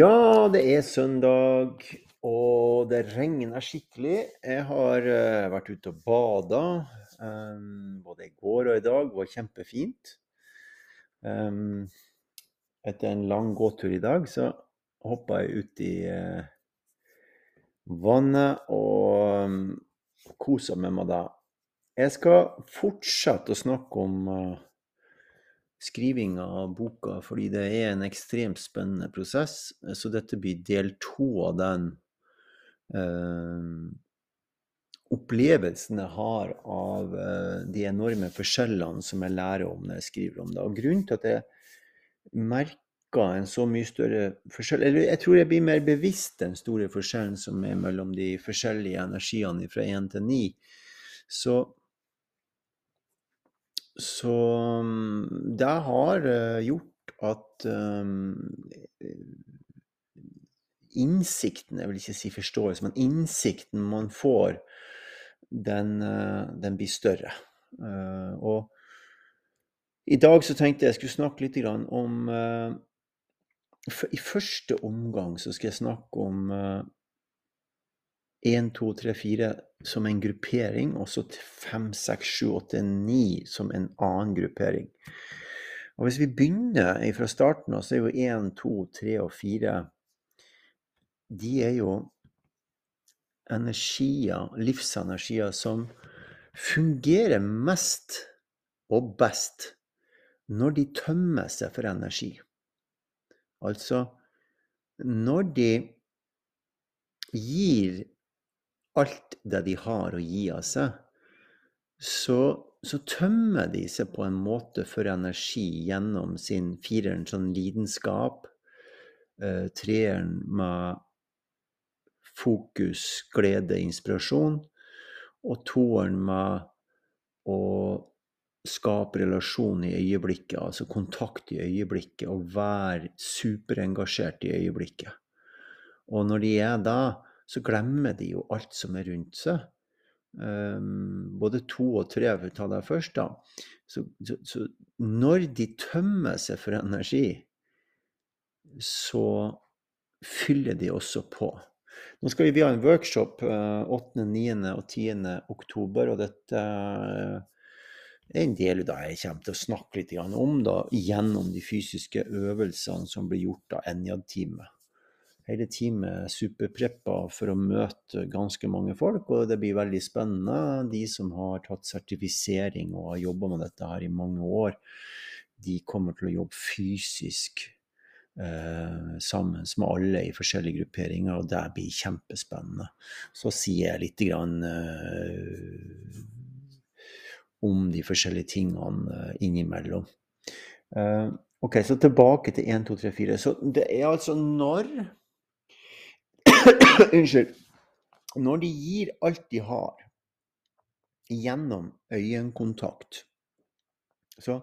Ja, det er søndag, og det regner skikkelig. Jeg har uh, vært ute og bada um, både i går og i dag. Det var kjempefint. Um, etter en lang gåtur i dag så hoppa jeg ut i eh, vannet og um, kosa med meg da. Jeg skal fortsette å snakke om uh, skrivinga av boka, fordi det er en ekstremt spennende prosess. Så dette blir del to av den eh, opplevelsen jeg har av eh, de enorme forskjellene som jeg lærer om når jeg skriver om det. Og grunnen til at jeg merker en så mye større forskjell Eller jeg tror jeg blir mer bevisst den store forskjellen som er mellom de forskjellige energiene fra 1 til 9. Så så mm, det har eh, gjort at um, innsikten, jeg vil ikke si forståelse, men innsikten man får, den, eh, den blir større. Uh, og i dag så tenkte jeg jeg skulle snakke litt om uh, I første omgang så skal jeg snakke om uh, 1, 2, 3, 4 som en gruppering, og så 5, 6, 7, 8, 9 som en annen gruppering. Og Hvis vi begynner fra starten så er jo 1, 2, 3 og 4 De er jo energier, livsenergier, som fungerer mest og best når de tømmer seg for energi. Altså når de gir alt det de har å gi av seg, så, så, tømmer de seg på en måte for energi gjennom sin fireren sånn lidenskap, eh, treeren med fokus, glede, inspirasjon, og toeren med å skape relasjon i øyeblikket, altså kontakt i øyeblikket, og være superengasjert i øyeblikket. Og når de er da, så glemmer de jo alt som er rundt seg. Um, både to og tre, for å ta det først, da. Så, så, så, når de tømmer seg for energi, så fyller de også på. Nå skal vi ha en workshop uh, 8., 9. og 10. oktober, og dette er en del av jeg kommer til å snakke litt om da, gjennom de fysiske øvelsene som blir gjort av Enjad-teamet hele teamet superpreppa for å møte ganske mange folk, og det blir veldig spennende. De som har tatt sertifisering og har jobba med dette her i mange år, de kommer til å jobbe fysisk eh, sammen med alle i forskjellige grupperinger, og det blir kjempespennende. Så sier jeg litt grann, eh, om de forskjellige tingene eh, innimellom. Eh, ok, så tilbake til 1, 2, 3, 4. Så det er altså når Unnskyld. Når de gir alt de har gjennom øyekontakt, så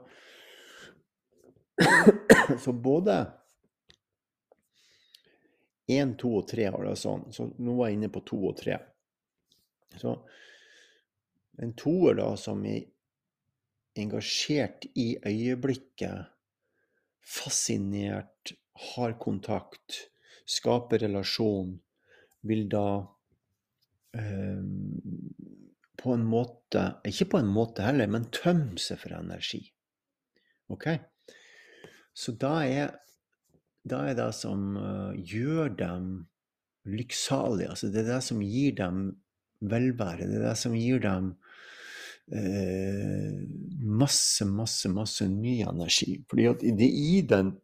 Så både 1, 2 og 3 har det sånn. Så nå var jeg inne på 2 og 3. Så en toer da som er engasjert i øyeblikket, fascinert, har kontakt, skaper relasjon, vil da eh, på en måte Ikke på en måte heller, men tømme seg for energi. Ok? Så da er, da er det som uh, gjør dem lykksalige. Altså det er det som gir dem velvære. Det er det som gir dem eh, masse, masse, masse ny energi. Fordi at det i den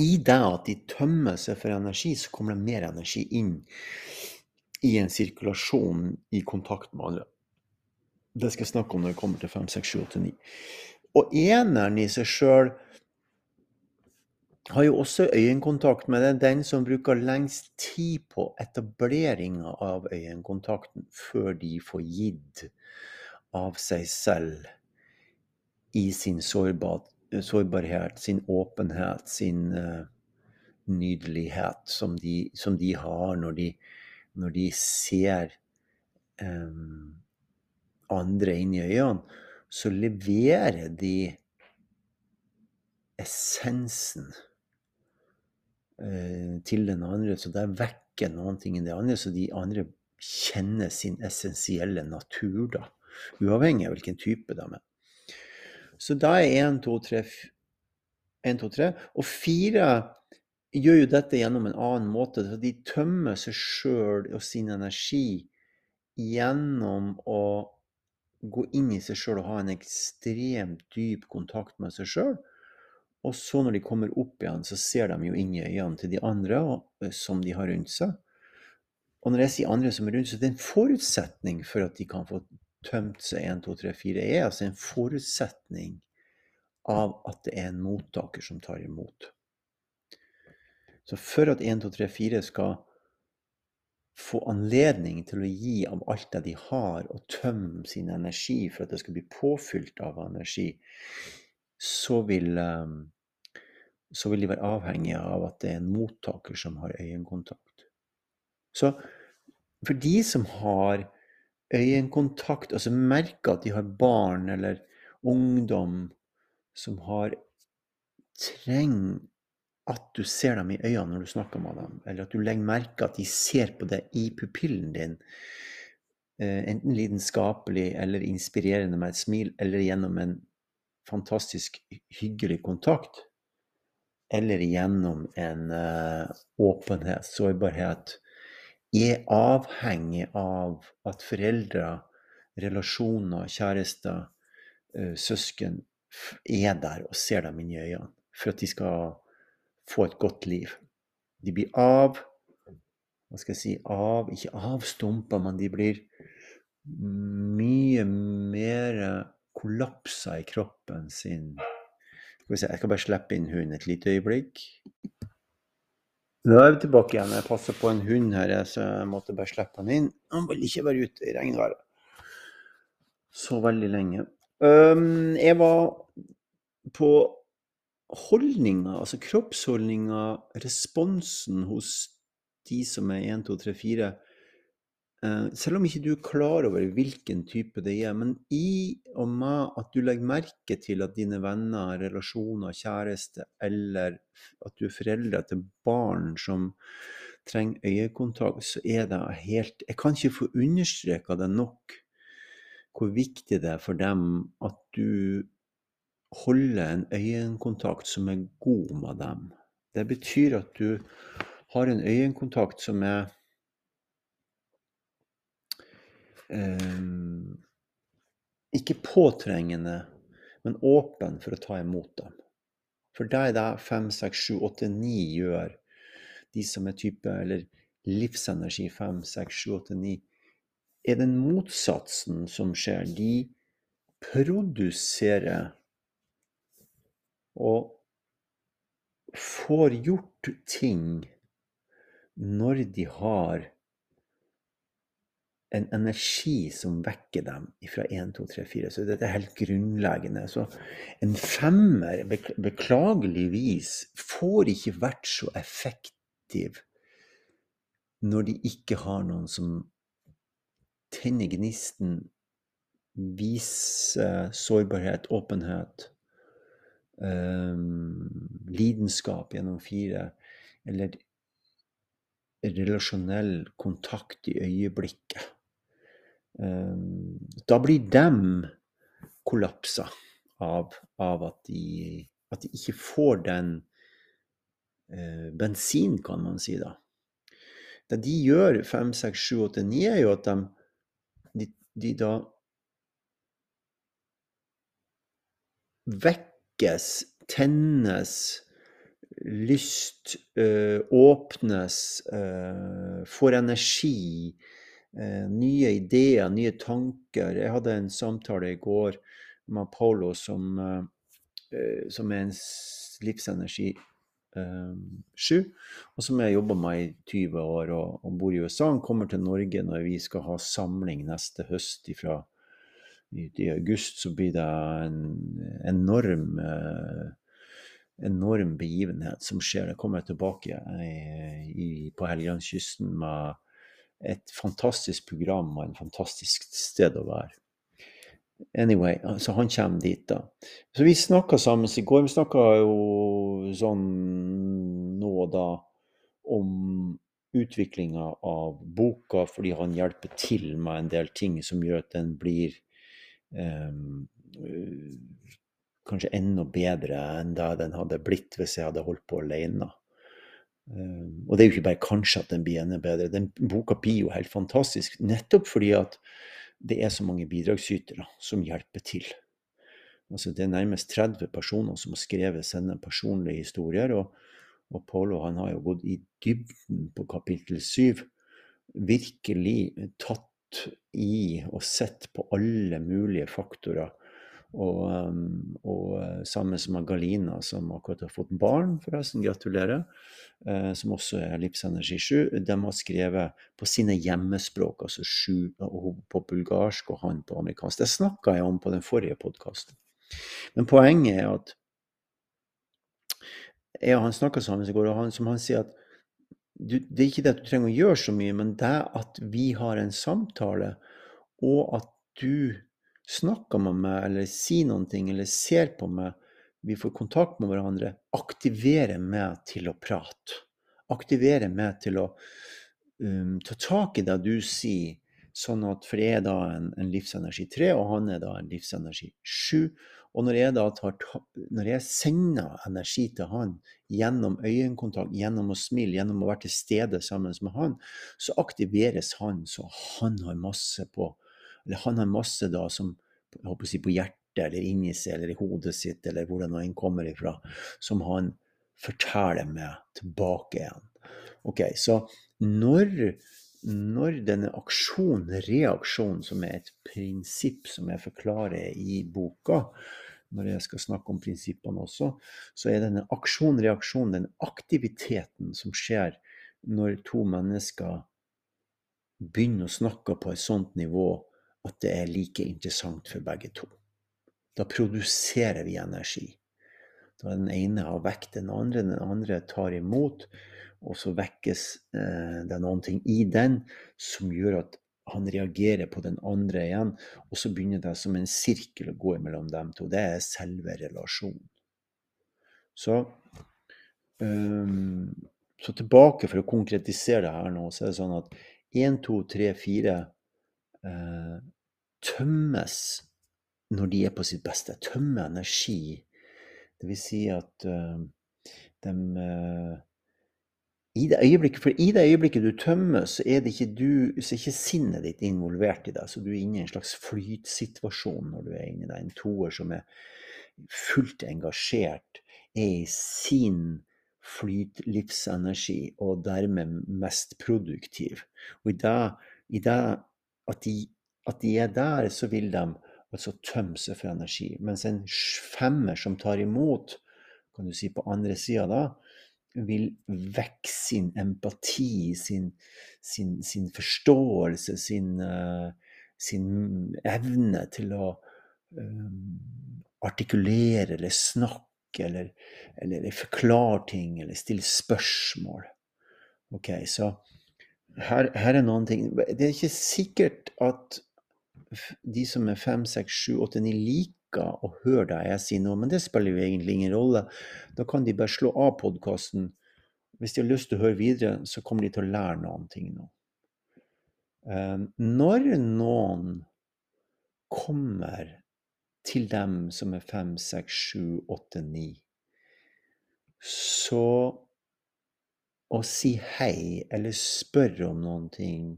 i det at de tømmer seg for energi, så kommer det mer energi inn i en sirkulasjon i kontakt med andre. Det skal jeg snakke om når vi kommer til 5, 6, 7, 8, 9. Og eneren i seg sjøl har jo også øyekontakt, med det er den som bruker lengst tid på etableringa av øyekontakten før de får gitt av seg selv i sin sårbarhet sårbarhet, sin åpenhet, sin uh, nydelighet som de, som de, har når de, når de ser um, andre inn i øynene, så leverer de essensen eh, til den andre. Så det vekker noen ting i det andre, så de andre kjenner sin essensielle natur, da. Uavhengig av hvilken type de er. Så da er én, to, tre én, to, tre. Og fire gjør jo dette gjennom en annen måte. Så de tømmer seg sjøl og sin energi gjennom å gå inn i seg sjøl og ha en ekstremt dyp kontakt med seg sjøl. Og så når de kommer opp igjen, så ser de jo inn i øynene til de andre som de har rundt seg. Og når jeg sier andre som er rundt, så det er en forutsetning for at de kan få tømt seg 1, 2, 3, 4, er altså en forutsetning av at det er en mottaker som tar imot. Så for at 1, 2, 3, 4 skal få anledning til å gi av alt det de har, og tømme sin energi for at det skal bli påfylt av energi, så vil, ehm, så vil de være avhengige av at det er en mottaker som har øyekontakt. Så for de som har øyekontakt, altså merke at de har barn eller ungdom som har trenger at du ser dem i øynene når du snakker med dem, eller at du legger merke at de ser på deg i pupillen din, eh, enten lidenskapelig eller inspirerende med et smil, eller gjennom en fantastisk hyggelig kontakt, eller gjennom en uh, åpenhet, sårbarhet, er avhengig av at foreldre, relasjoner, kjærester, uh, søsken er der og ser dem inn i øynene for at de skal få et godt liv. De blir av Hva skal jeg si av Ikke avstumpa, men de blir mye mer kollapsa i kroppen sin. Jeg skal bare slippe inn hunden et lite øyeblikk. Nå er vi tilbake igjen. Jeg passer på en hund her, så jeg måtte bare slippe han inn. Han vil ikke være ute i regnværet så veldig lenge. Um, jeg var på holdninga, altså kroppsholdninga, responsen hos de som er 1, 2, 3, 4 Selv om ikke du er klar over hvilken type det er, men i og med at du legger merke til at dine venner, relasjoner, kjæreste, eller at du er foreldre til barn som trenger øyekontakt, så er det helt Jeg kan ikke få understreka det nok hvor viktig det er for dem at du holder en øyekontakt som er god med dem. Det betyr at du har en øyekontakt som er eh, ikke påtrengende, men åpen for å ta imot dem. For det er det 5, 6, 7, 8, 9 gjør, de som er type eller livsenergi 5, 6, 7, 8, 9, er den motsatsen som skjer. De produserer og får gjort ting når de har en energi som vekker dem fra 1, 2, 3, 4. Så dette er helt grunnleggende. Så en femmer, beklageligvis, får ikke vært så effektiv når de ikke har noen som tenner gnisten, viser sårbarhet, åpenhet um, lidenskap gjennom fire, eller relasjonell kontakt i øyeblikket. Um, da blir dem kollapsa av, av at, de, at, de, ikke får den eh, bensin, kan man si da. Det de gjør, 5, 6, 7, 8, 9, er jo at de, de, de da vekkes, tennes, lyst øh, åpnes, øh, får energi, nye ideer, nye tanker. Jeg hadde en samtale i går med Paolo, som, som er en livsenergi sju, og som jeg jobba med i 20 år og, og, bor i USA. Han kommer til Norge når vi skal ha samling neste høst ifra i august så blir det en enorm eh, enorm begivenhet som skjer. Jeg kommer tilbake i, på Helgelandskysten med et fantastisk program og en fantastisk sted å være. Anyway, så han kommer dit, da. Så vi snakka sammen i går. Vi snakka jo sånn nå og da om utviklinga av boka, fordi han hjelper til med en del ting som gjør at den blir um, kanskje enda bedre enn det den hadde blitt hvis jeg hadde holdt på alene. Um, og det er jo ikke bare kanskje at den blir enda bedre. Den boka blir jo helt fantastisk, nettopp fordi at det er så mange bidragsytere som hjelper til. Altså, det er nærmest 30 personer som har skrevet sine personlige historier. Og, og Polo han har jo gått i dybden på kapittel 7. Virkelig tatt i og sett på alle mulige faktorer. Og, um, og eh, sammen med Galina, som akkurat har fått barn, forresten, gratulerer. Eh, som også er Livsenergi 7, de har skrevet på sine hjemmespråk, altså sju på bulgarsk og han på amerikansk. Det snakka jeg om på den forrige podkasten. Men poenget er at jeg og han snakka sammen i går, og han, som han sier at du, det er ikke det at du trenger å gjøre så mye, men det at vi har en samtale, og at du snakker med meg, eller sier noen ting, eller ser på meg, vi får kontakt med hverandre, aktiverer meg til å prate. Aktiverer meg til å um, ta tak i det du sier, sånn at for jeg er da en, en livsenergi 3, og han er da en livsenergi 7. Og når jeg tar, når jeg sender energi til han gjennom øyekontakt, gjennom å smile, gjennom å være til stede sammen med han, så aktiveres han så han har masse på Eller han har masse da som jeg håper å si, på hjertet eller inni seg eller i hodet sitt, eller hvor det nå enn kommer ifra, som han forteller meg tilbake igjen. Ok, Så når, når denne aksjon, reaksjon, som er et prinsipp som jeg forklarer i boka, når jeg skal snakke om prinsippene også, så er denne aksjon, reaksjon, den aktiviteten som skjer når to mennesker begynner å snakke på et sånt nivå at det er like interessant for begge to. Da produserer vi energi. Da den ene har vekt den andre, den andre tar imot, og så vekkes eh, det noen ting i den som gjør at han reagerer på den andre igjen, og så begynner det som en sirkel å gå mellom dem to. Det er selve relasjonen. Så, um, så tilbake for å konkretisere det her nå, så er det sånn at 1, 2, 3, 4 uh, tømmes når de er på sitt beste. Tømmer energi. Det vil si at eh, de uh, i det øyeblikket, For i det øyeblikket du tømmes, så er, ikke du, så er ikke sinnet ditt involvert i det. Så du er inne i en slags flytsituasjon når du er inne i det. En toer som er fullt engasjert, er i sin flytlivsenergi og dermed mest produktiv. Og i det, i det at, de, at de er der, så vil de altså tømme seg for energi. Mens en femmer som tar imot, kan du si på andre sida da, vil vekke sin empati, sin, sin, sin forståelse, sin, uh, sin, evne til å um, artikulere eller snakke eller, eller, forklare ting eller stille spørsmål. Ok, så her, her er noen ting Det er ikke sikkert at de som er fem, seks, sju, åtte, ni liker å høre deg jeg sier noe, men det spiller jo egentlig ingen rolle. Da kan de bare slå av podkasten. Hvis de har lyst til å høre videre, så kommer de til å lære noen ting nå. Ehm, når noen kommer til dem som er fem, seks, sju, åtte, ni, så å si hei eller spørre om noen ting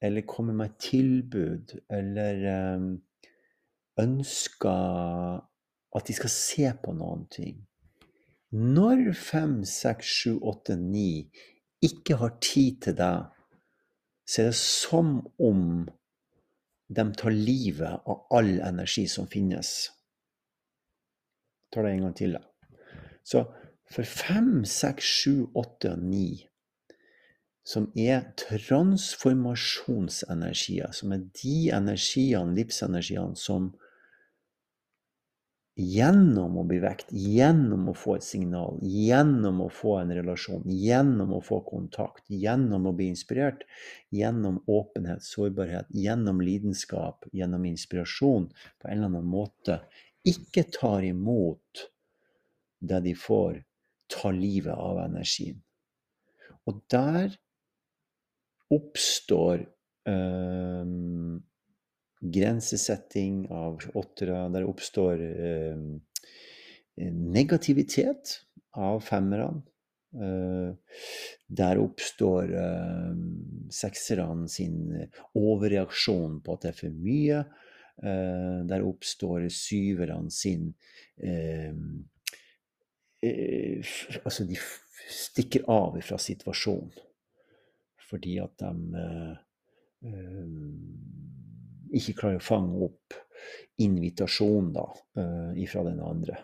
eller komme med tilbud, eller um, ønsker at de skal se på noen ting. Når fem, seks, sju, åtte, ni ikke har tid til deg, så er det som om de tar livet av all energi som finnes. Jeg tar det en gang til. Så for fem, seks, sju, åtte og ni som er transformasjonsenergier, som er de energiene, livsenergiene, som gjennom å bli vekt, gjennom å få et signal, gjennom å få en relasjon, gjennom å få kontakt, gjennom å bli inspirert, gjennom åpenhet, sårbarhet, gjennom lidenskap, gjennom inspirasjon på en eller annen måte, ikke tar imot det de får, tar livet av energien. Og der oppstår øh, grensesetting av åttere. Der oppstår øh, negativitet av femmerne. Eh, der oppstår eh, sekserne sin overreaksjon på at det er for mye. Eh, der oppstår syverne sin eh, Altså, de stikker av fra situasjonen fordi at de ikke klarer å fange opp invitasjonen da, eh, fra den andre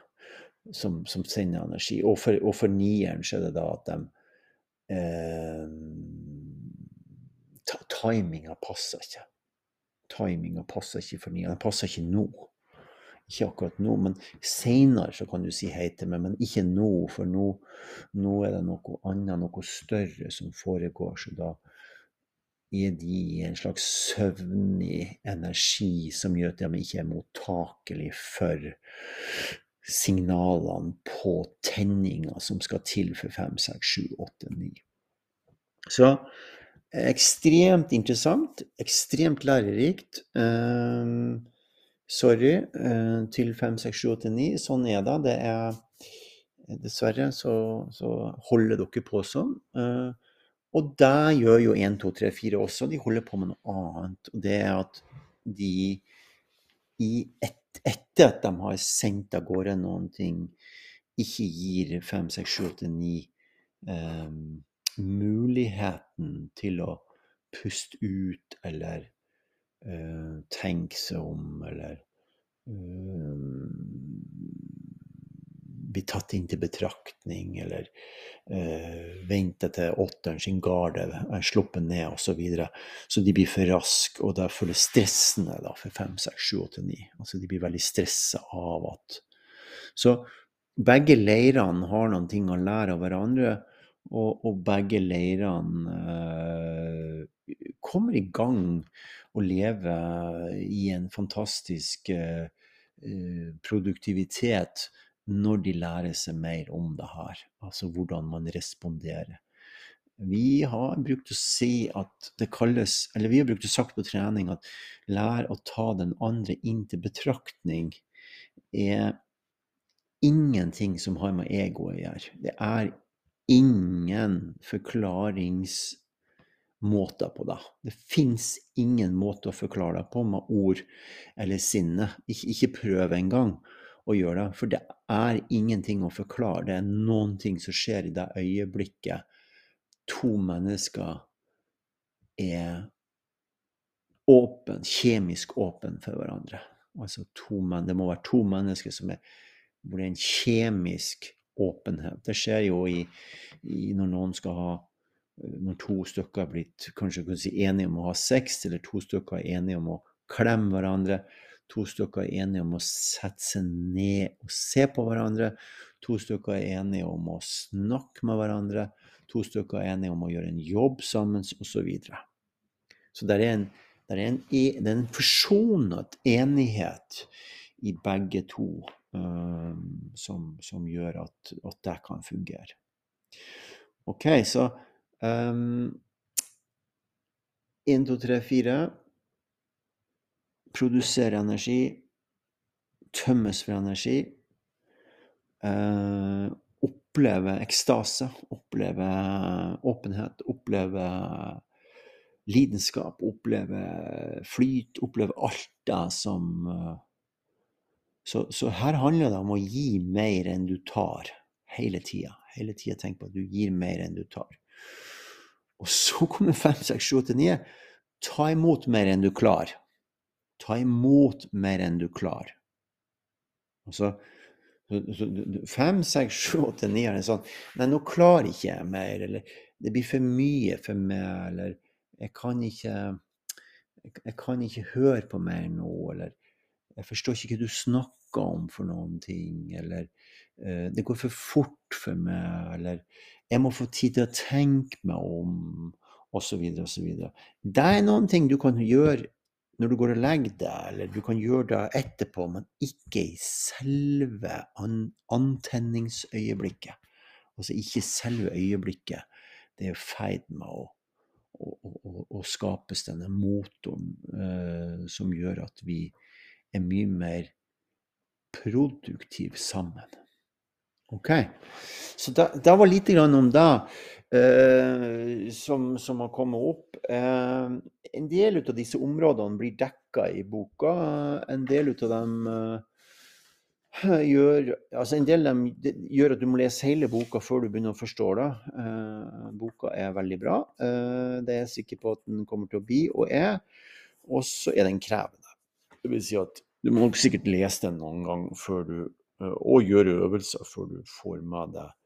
som, som, sender energi. Og for, og for nieren så er det da at de eh, Timinga passer ikke. Timinga passer ikke for nieren. Den passer ikke nå. Ikke akkurat nå, men seinere så kan du si hei til meg, men ikke nå, for nå, nå er det noe annet, noe større som foregår. Så da, er de i en slags søvnig energi som gjør at de ikke er mottakelig for signalene på tenninga som skal til for 5, 6, 7, 8, 9. Så ekstremt interessant, ekstremt lærerikt. Uh, sorry uh, til 5, 6, 7, 8, 9. Sånn er det. Det er Dessverre så, så holder dere på sånn. Uh, og det gjør jo 1, 2, 3, 4 også. De holder på med noe annet. Og det er at de et, etter at de har sendt av gårde noen ting, ikke gir 5, 6, 7, 8, 9 um, muligheten til å puste ut eller uh, tenke seg om eller bli tatt inn til betraktning, eller eh, vente til åtteren sin garde er sluppet ned, osv. Så, videre. så de blir for raske, og derfor er det stressende da, for fem, seks, sju, åtte, ni. Altså de blir veldig stressa av at Så begge leirene har noen ting å lære av hverandre, og, og begge leirene eh, kommer i gang og lever i en fantastisk eh, eh produktivitet når de lærer seg mer om det her, altså hvordan man responderer. Vi har brukt å si at det kalles, eller vi har brukt å sagt på trening at lær å ta den andre inn til betraktning er ingenting som har med ego å gjøre. Det er ingen forklaringsmåter på det. Det fins ingen måte å forklare det på med ord eller sinne. Ikke, ikke prøv engang å gjøre det. For det er ingenting å forklare. Det er noen ting som skjer i det øyeblikket to mennesker er åpen, kjemisk åpen for hverandre. Altså to menn, Det må være to mennesker som er, hvor det er en kjemisk åpenhet. Det skjer jo i, i når noen skal ha når to stykker er blitt kanskje kan si, enige om å ha sex, eller to stykker er enige om å klemme hverandre, To stykker er enige om å sette seg ned og se på hverandre. To stykker er enige om å snakke med hverandre. To stykker er enige om å gjøre en jobb sammen, osv. Så, videre. så det er en, det er en, en forsonet enighet i begge to som, som, gjør at, at, det kan fungere. OK, så um, 1, 2, 3, 4 produsere energi, tømmes for energi, uh, oppleve ekstase, oppleve åpenhet, oppleve lidenskap, oppleve flyt, oppleve alt det som eh, så, så, her handler det om å gi mer enn du tar, hele tida. Hele tida tenk på at du gir mer enn du tar. Og så kommer 5, 6, 7, 8, 9. Ta imot mer enn du klarer. Ta imot mer enn du klarer. Altså, fem, seks, sju, åtte, ni er det sånn Nei, nå klarer ikke jeg mer. Eller det blir for mye for meg. Eller jeg kan ikke jeg kan ikke høre på mer nå. Eller Jeg forstår ikke hva du snakker om for noen ting. Eller eh, det går for fort for meg. Eller jeg må få tid til å tenke meg om. Og så videre og så videre. Det er noen ting du kan gjøre når du går og legger deg, eller du kan gjøre det etterpå, men ikke i selve an antenningsøyeblikket. Altså ikke selve øyeblikket. Det er i ferd med å, å, å, å, skapes denne motoren eh, som gjør at vi er mye mer produktive sammen. Ok, Så det, var lite grann om det eh, som, som, har kommet opp. Eh, en del av disse områdene blir dekka i boka. En del av dem eh, gjør altså En del av dem gjør at du må lese hele boka før du begynner å forstå det. Eh, boka er veldig bra. Eh, det er jeg sikker på at den kommer til å bli, og er. Og så er den krevende. Det vil si at du må nok sikkert lese den noen gang før du, eh, og gjøre øvelser før du får med deg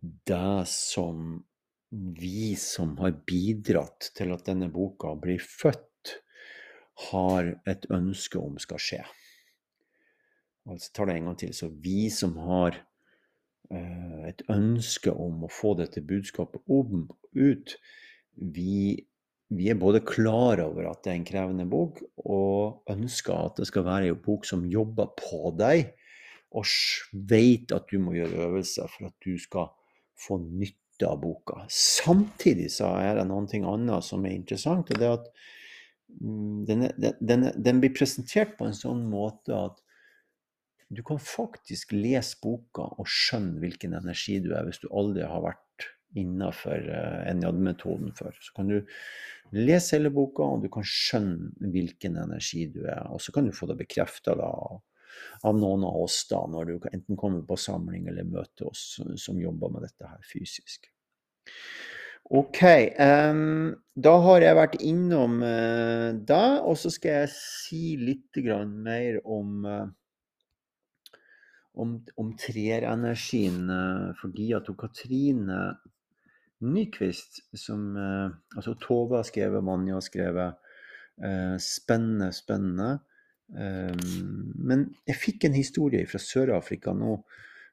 det som vi som har bidratt til at denne boka blir født, har et ønske om skal skje. Altså tar det en gang til. Så vi som har uh, et ønske om å få dette budskapet om, ut, vi vi er både klar over at det er en krevende bok, og ønsker at det skal være en bok som jobber på deg, og vet at du må gjøre øvelser for at du skal få nytte av boka. Samtidig så er det noe annet som er interessant, og det er at mm, den, den, den blir presentert på en sånn måte at du kan faktisk lese boka og skjønne hvilken energi du er, hvis du aldri har vært innenfor uh, Enjad-metoden før. Så kan du lese hele boka, og du kan skjønne hvilken energi du er. Og så kan du få det bekrefta av noen av oss da, når du enten kommer på samling eller møter oss som jobber med dette her fysisk. Ok, um, da har jeg vært innom uh, det, og så skal jeg si litt mer om uh, om, om treerenergien, fordi at Katrine Nyquist, som eh, altså Tove har skrevet, Manja har skrevet. Eh, spennende, spennende. Eh, men jeg fikk en historie fra Sør-Afrika nå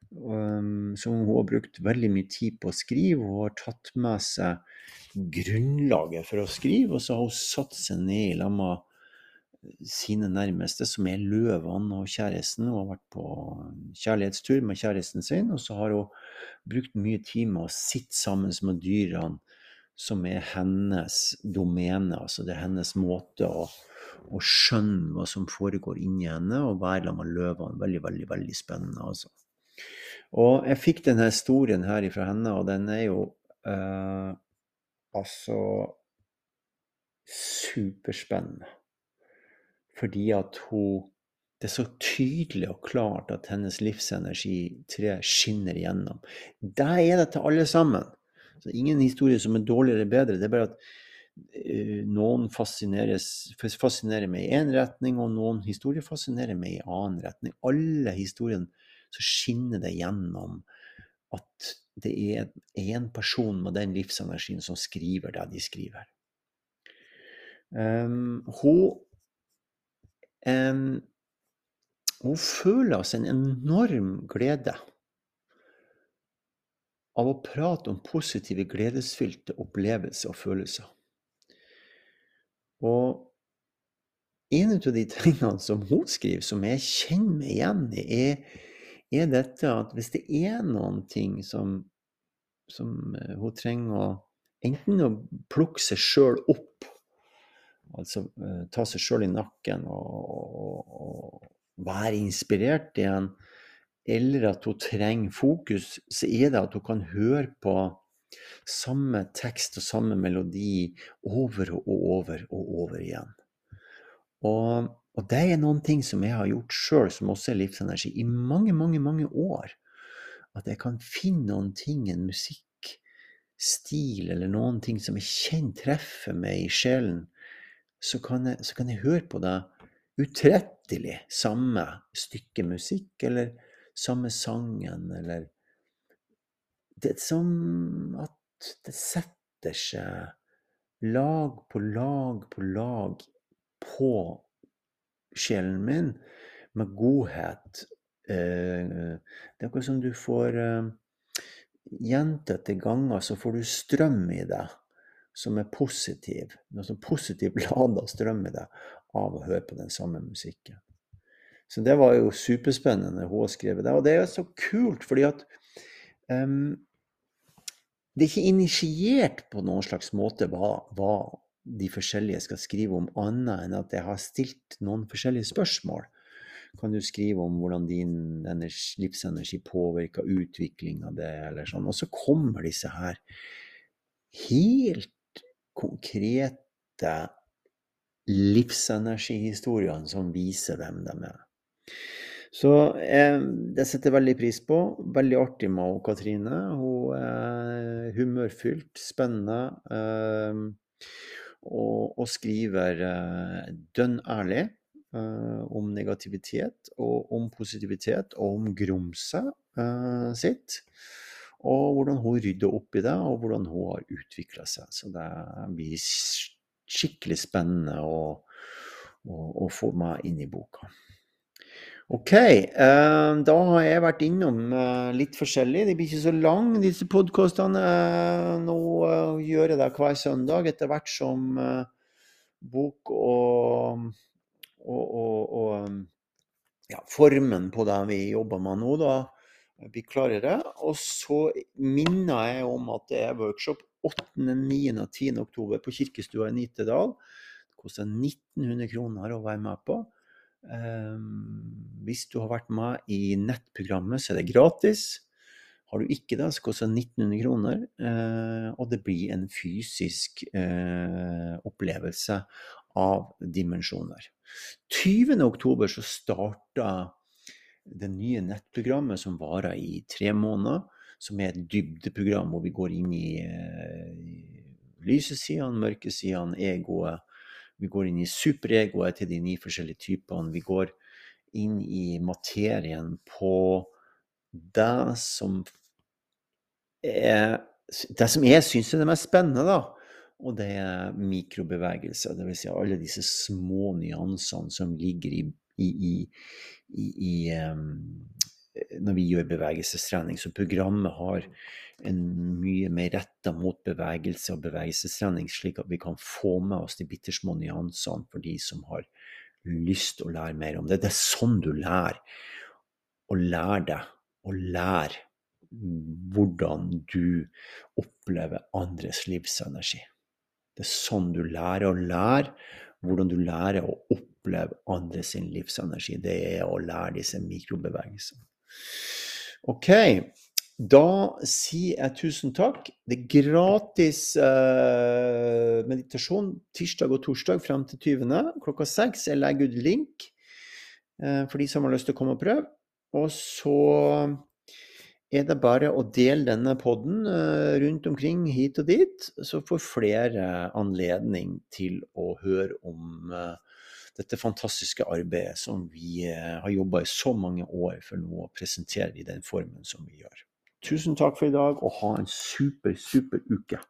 som hun har brukt veldig mye tid på å skrive. Hun har tatt med seg grunnlaget for å skrive, og så har hun satt seg ned i lag med sine nærmeste, som er løvene og kjæresten. Hun har vært på kjærlighetstur med kjæresten sin, og så har hun brukt mye tid med å sitte sammen med dyrene som er hennes domene. Altså det er hennes måte å, å skjønne hva som foregår inni henne, og være sammen med løvene. Veldig, veldig, veldig spennende, altså. Og jeg fikk denne historien her fra henne, og den er jo eh, altså superspennende. Fordi at hun det er så tydelig og klart at hennes livsenergi tre skinner igjennom. Der er det til alle sammen. Så ingen historie som er dårligere eller bedre. Det er bare at uh, noen fascinerer meg i én retning, og noen historier fascinerer meg i annen retning. Alle historiene så skinner det gjennom at det er én person med den livsenergien som skriver det de skriver. Um, hun hun føler altså en enorm glede av å prate om positive, gledesfylte opplevelser og følelser. Og en av de tingene som hun skriver, som jeg kjenner meg igjen i, er, er dette at hvis det er noen ting som, som eh, hun trenger å Enten å plukke seg sjøl opp, altså uh, ta seg sjøl i nakken og, og, være inspirert igjen, eller at hun trenger fokus, så er det at hun kan høre på samme tekst og samme melodi over og over og over igjen. Og, og det er noen ting som jeg har gjort sjøl, som også er livsenergi, i mange, mange, mange år. At jeg kan finne noen ting, en musikkstil eller noen ting som jeg kjenner treffer meg i sjelen, så kan jeg, så kan jeg høre på det utrettelig samme stykke musikk eller samme sangen, eller Det er som at det setter seg lag på lag på lag på sjelen min med godhet. Eh, det er akkurat som du får eh, Gjentatte ganger så får du strøm i deg som er positiv. Noe sånn positivt lada strøm i deg av å høre på den samme musikken. Så det var jo superspennende hun har skrevet det. Og det er jo så kult, fordi at um, det er ikke initiert på noen slags måte hva, hva, de forskjellige skal skrive om, annet enn at jeg har stilt noen forskjellige spørsmål. Kan du skrive om hvordan din livsenergi påvirker utviklinga det, eller sånn. Og så kommer disse her helt konkrete livsenergihistoriene som viser hvem de er. Så eh, det setter jeg veldig pris på. Veldig artig med Katrine. Hun er humørfylt, spennende. Eh, og, og, skriver eh, dønn ærlig eh, om negativitet og om positivitet og om grumset eh, sitt. Og hvordan hun rydder opp i det, og hvordan hun har utvikla seg. Så det blir skikkelig spennende å, å, å få meg inn i boka. OK. Eh, da har jeg vært innom eh, litt forskjellig. De blir ikke så lange, disse podkastene. Eh, nå gjør jeg det hver søndag etter hvert som bok og, og, og, og ja, formen på det vi jobber med nå, da blir klarere. Og så minner jeg om at det er workshop 8., 9. og 10. oktober på Kirkestua i Nittedal. Det koster 1900 kroner å være med på. Ehm, hvis du har vært med i nettprogrammet, så er det gratis. Har du ikke det, så koster det 1900 kroner. Eh, og det blir en fysisk eh, opplevelse av dimensjoner. 20. oktober så starta det nye nettprogrammet som varer i tre måneder. Som er et dybdeprogram hvor vi går inn i, eh, lysesidene, mørkesidene, egoet vi går inn i superegoet til de ni forskjellige typene. Vi går inn i materien på det som er Det som jeg syns er det mest spennende, da. Og det er mikrobevegelser. Dvs. Si alle disse små nyansene som ligger i, i, i, i um, når vi gjør bevegelsestrening. Så programmet har en mye mer retta mot bevegelse og bevegelsestrening, slik at vi kan få med oss de bitte små nyansene for de som har lyst å lære mer om det. Det er sånn du lærer å lære deg å lære hvordan du opplever andres livsenergi. Det er sånn du lærer å lære hvordan du lærer å oppleve andres livsenergi. Det er å lære disse mikrobevegelsene. OK. Da sier jeg tusen takk. Det er gratis uh, meditasjon tirsdag og torsdag frem til 20. klokka seks. Jeg legger ut link uh, for de som har lyst til å komme og prøve. Og så er det bare å dele denne podden uh, rundt omkring hit og dit, så får flere anledning til å høre om dette fantastiske arbeidet som vi har jobba i så mange år for nå å presentere i den formen som vi gjør. Tusen takk for i dag, og ha en super, super uke.